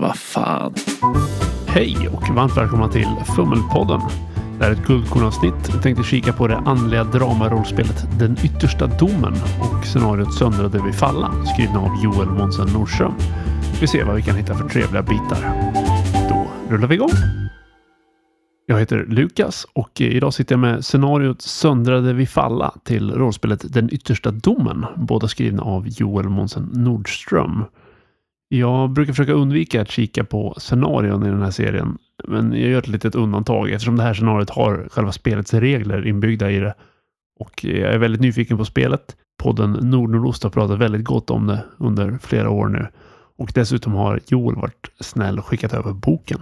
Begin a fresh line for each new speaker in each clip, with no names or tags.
Vad fan.
Hej och varmt välkomna till Fummelpodden. Det här är ett guldkornavsnitt. Jag tänkte kika på det andliga dramarollspelet Den yttersta domen och scenariot Söndrade vi falla skrivna av Joel Månsen Nordström. Vi ser vad vi kan hitta för trevliga bitar. Då rullar vi igång. Jag heter Lukas och idag sitter jag med scenariot Söndrade vi falla till rollspelet Den yttersta domen. Båda skrivna av Joel Månsen Nordström. Jag brukar försöka undvika att kika på scenarion i den här serien. Men jag gör ett litet undantag eftersom det här scenariot har själva spelets regler inbyggda i det. Och jag är väldigt nyfiken på spelet. Podden Nordnordost har pratat väldigt gott om det under flera år nu. Och dessutom har Joel varit snäll och skickat över boken.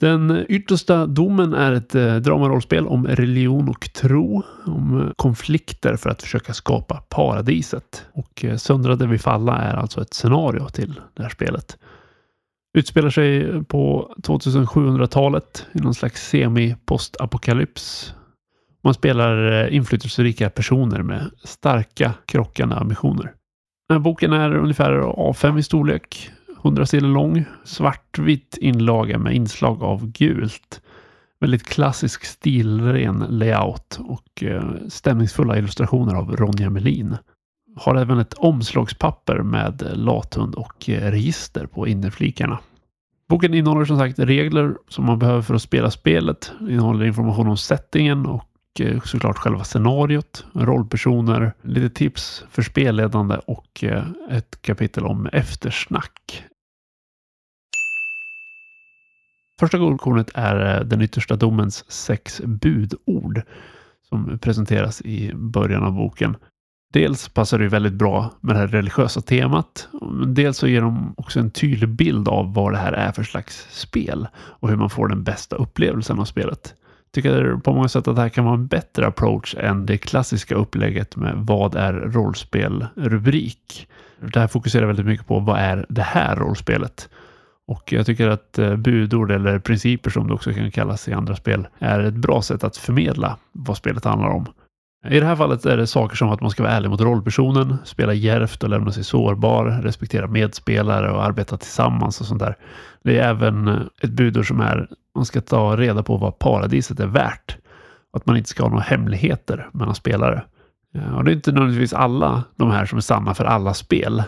Den yttersta domen är ett eh, dramarollspel om religion och tro, om eh, konflikter för att försöka skapa paradiset. Och eh, Söndrade vid falla är alltså ett scenario till det här spelet. Utspelar sig på 2700-talet i någon slags semi-postapokalyps. Man spelar inflytelserika personer med starka krockande ambitioner. Den här boken är ungefär A5 i storlek, 100 sidor lång, svartvitt inlaga med inslag av gult. Väldigt klassisk stilren layout och eh, stämningsfulla illustrationer av Ronja Melin. Har även ett omslagspapper med lathund och eh, register på innerflikarna. Boken innehåller som sagt regler som man behöver för att spela spelet. Innehåller information om settingen och eh, såklart själva scenariot, rollpersoner, lite tips för spelledande och ett kapitel om eftersnack. Första guldkornet är eh, den yttersta domens sex budord som presenteras i början av boken. Dels passar det väldigt bra med det här religiösa temat. Dels så ger de också en tydlig bild av vad det här är för slags spel och hur man får den bästa upplevelsen av spelet. Jag tycker på många sätt att det här kan vara en bättre approach än det klassiska upplägget med vad är rollspel rubrik. Det här fokuserar väldigt mycket på vad är det här rollspelet? Och jag tycker att eh, budord eller principer som det också kan kallas i andra spel är ett bra sätt att förmedla vad spelet handlar om. I det här fallet är det saker som att man ska vara ärlig mot rollpersonen, spela järvt och lämna sig sårbar, respektera medspelare och arbeta tillsammans och sånt där. Det är även eh, ett budord som är man ska ta reda på vad paradiset är värt. Att man inte ska ha några hemligheter mellan spelare. Eh, och det är inte nödvändigtvis alla de här som är sanna för alla spel.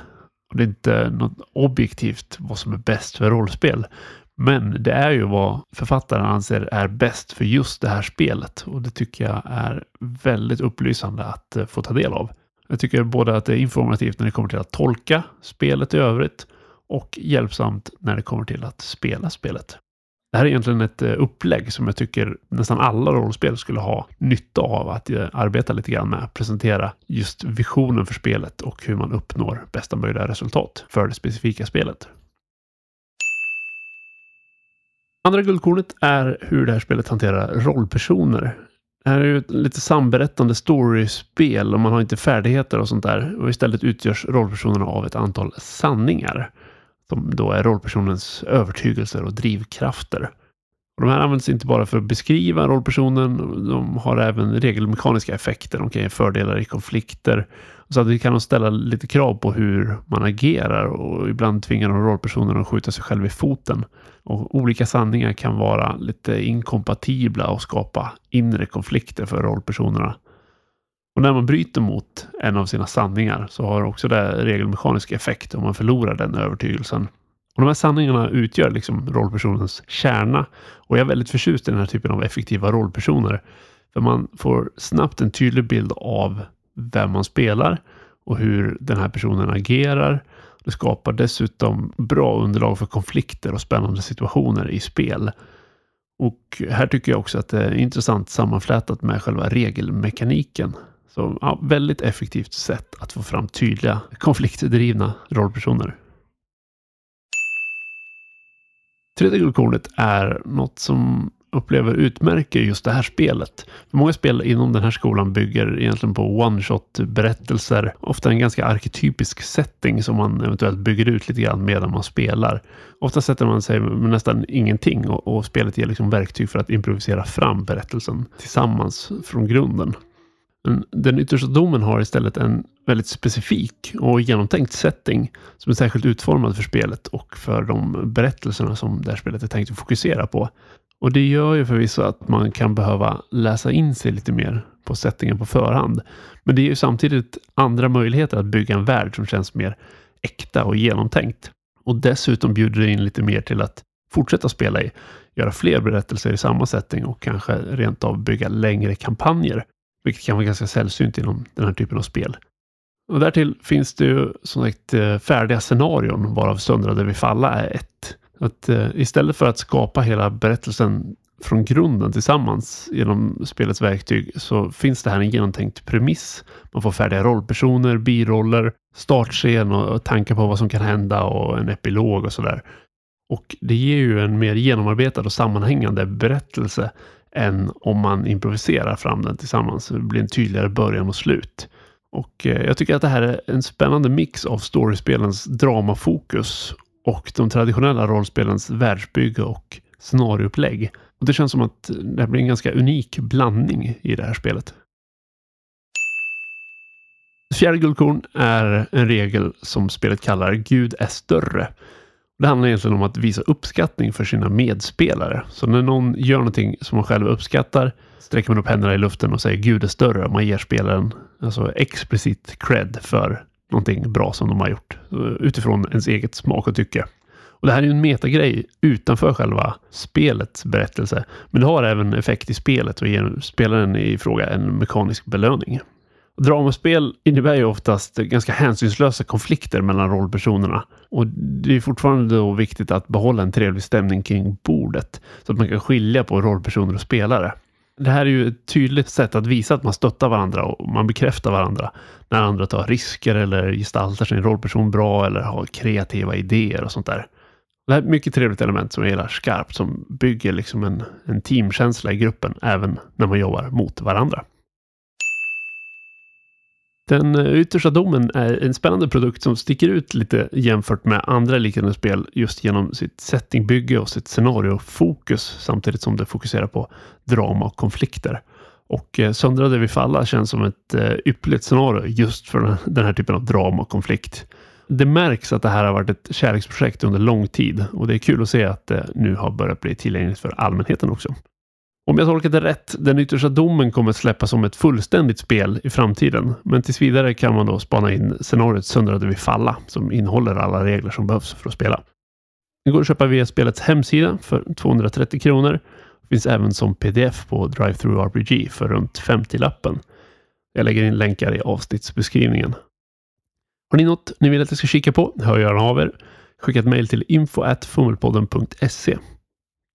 Och det är inte något objektivt vad som är bäst för rollspel. Men det är ju vad författaren anser är bäst för just det här spelet. Och det tycker jag är väldigt upplysande att eh, få ta del av. Jag tycker både att det är informativt när det kommer till att tolka spelet i övrigt och hjälpsamt när det kommer till att spela spelet. Det här är egentligen ett eh, upplägg som jag tycker nästan alla rollspel skulle ha nytta av att eh, arbeta lite grann med. Presentera just visionen för spelet och hur man uppnår bästa möjliga resultat för det specifika spelet. Andra guldkornet är hur det här spelet hanterar rollpersoner. Det här är ju ett lite samberättande storyspel och man har inte färdigheter och sånt där. Och istället utgörs rollpersonerna av ett antal sanningar som då är rollpersonens övertygelser och drivkrafter. Och de här används inte bara för att beskriva rollpersonen, de har även regelmekaniska effekter. De kan ge fördelar i konflikter. Så att vi kan ställa lite krav på hur man agerar och ibland tvingar de rollpersonen att skjuta sig själv i foten. Och olika sanningar kan vara lite inkompatibla och skapa inre konflikter för rollpersonerna. Och när man bryter mot en av sina sanningar så har också det regelmekanisk effekt om man förlorar den övertygelsen. Och de här sanningarna utgör liksom rollpersonens kärna. Och jag är väldigt förtjust i den här typen av effektiva rollpersoner. För man får snabbt en tydlig bild av vem man spelar och hur den här personen agerar. Det skapar dessutom bra underlag för konflikter och spännande situationer i spel. Och här tycker jag också att det är intressant sammanflätat med själva regelmekaniken så ja, väldigt effektivt sätt att få fram tydliga konfliktdrivna rollpersoner. Tredje guldkornet är något som upplever utmärker just det här spelet. Många spel inom den här skolan bygger egentligen på one-shot berättelser. Ofta en ganska arketypisk setting som man eventuellt bygger ut lite grann medan man spelar. Ofta sätter man sig med nästan ingenting och, och spelet ger liksom verktyg för att improvisera fram berättelsen tillsammans från grunden. Den yttersta domen har istället en väldigt specifik och genomtänkt setting som är särskilt utformad för spelet och för de berättelserna som det här spelet är tänkt att fokusera på. Och det gör ju förvisso att man kan behöva läsa in sig lite mer på settingen på förhand. Men det är ju samtidigt andra möjligheter att bygga en värld som känns mer äkta och genomtänkt. Och dessutom bjuder det in lite mer till att fortsätta spela i, göra fler berättelser i samma setting och kanske rent av bygga längre kampanjer. Vilket kan vara ganska sällsynt inom den här typen av spel. Och därtill finns det ju som sagt eh, färdiga scenarion varav Söndrade vi falla är ett. Att eh, istället för att skapa hela berättelsen från grunden tillsammans genom spelets verktyg så finns det här en genomtänkt premiss. Man får färdiga rollpersoner, biroller, startscen och tankar på vad som kan hända och en epilog och sådär. Och det ger ju en mer genomarbetad och sammanhängande berättelse än om man improviserar fram den tillsammans. Det blir en tydligare början och slut. Och eh, jag tycker att det här är en spännande mix av storiespelens dramafokus och de traditionella rollspelens världsbygge och scenarioupplägg. Och det känns som att det blir en ganska unik blandning i det här spelet. Fjärde guldkorn är en regel som spelet kallar Gud är större. Det handlar egentligen om att visa uppskattning för sina medspelare. Så när någon gör någonting som man själv uppskattar sträcker man upp händerna i luften och säger Gud är större. Man ger spelaren alltså explicit cred för någonting bra som de har gjort eh, utifrån ens eget smak och tycke. Och Det här är ju en metagrej utanför själva spelets berättelse. Men det har även effekt i spelet och ger spelaren i fråga en mekanisk belöning. Dramaspel innebär ju oftast ganska hänsynslösa konflikter mellan rollpersonerna. Och det är fortfarande då viktigt att behålla en trevlig stämning kring bordet så att man kan skilja på rollpersoner och spelare. Det här är ju ett tydligt sätt att visa att man stöttar varandra och man bekräftar varandra när andra tar risker eller gestaltar sin rollperson bra eller har kreativa idéer och sånt där. Det här är ett mycket trevligt element som jag gillar skarpt som bygger liksom en, en teamkänsla i gruppen även när man jobbar mot varandra. Den eh, yttersta domen är en spännande produkt som sticker ut lite jämfört med andra liknande spel just genom sitt settingbygge och sitt scenariofokus samtidigt som det fokuserar på drama och konflikter. Och eh, Söndrade vid falla känns som ett eh, ypperligt scenario just för den här typen av drama och konflikt. Det märks att det här har varit ett kärleksprojekt under lång tid och det är kul att se att det nu har börjat bli tillgängligt för allmänheten också. Om jag tolkat det rätt, den yttersta domen kommer att släppas som ett fullständigt spel i framtiden. Men tills vidare kan man då spana in scenariot Söndrade vid falla som innehåller alla regler som behövs för att spela. Det går att köpa via spelets hemsida för 230 kronor. Det finns även som pdf på DriveThruRPG för runt 50-lappen. Jag lägger in länkar i avsnittsbeskrivningen. Har ni något ni vill att jag ska kika på? Hör gärna av er. Skicka ett mejl till info.fummelpodden.se.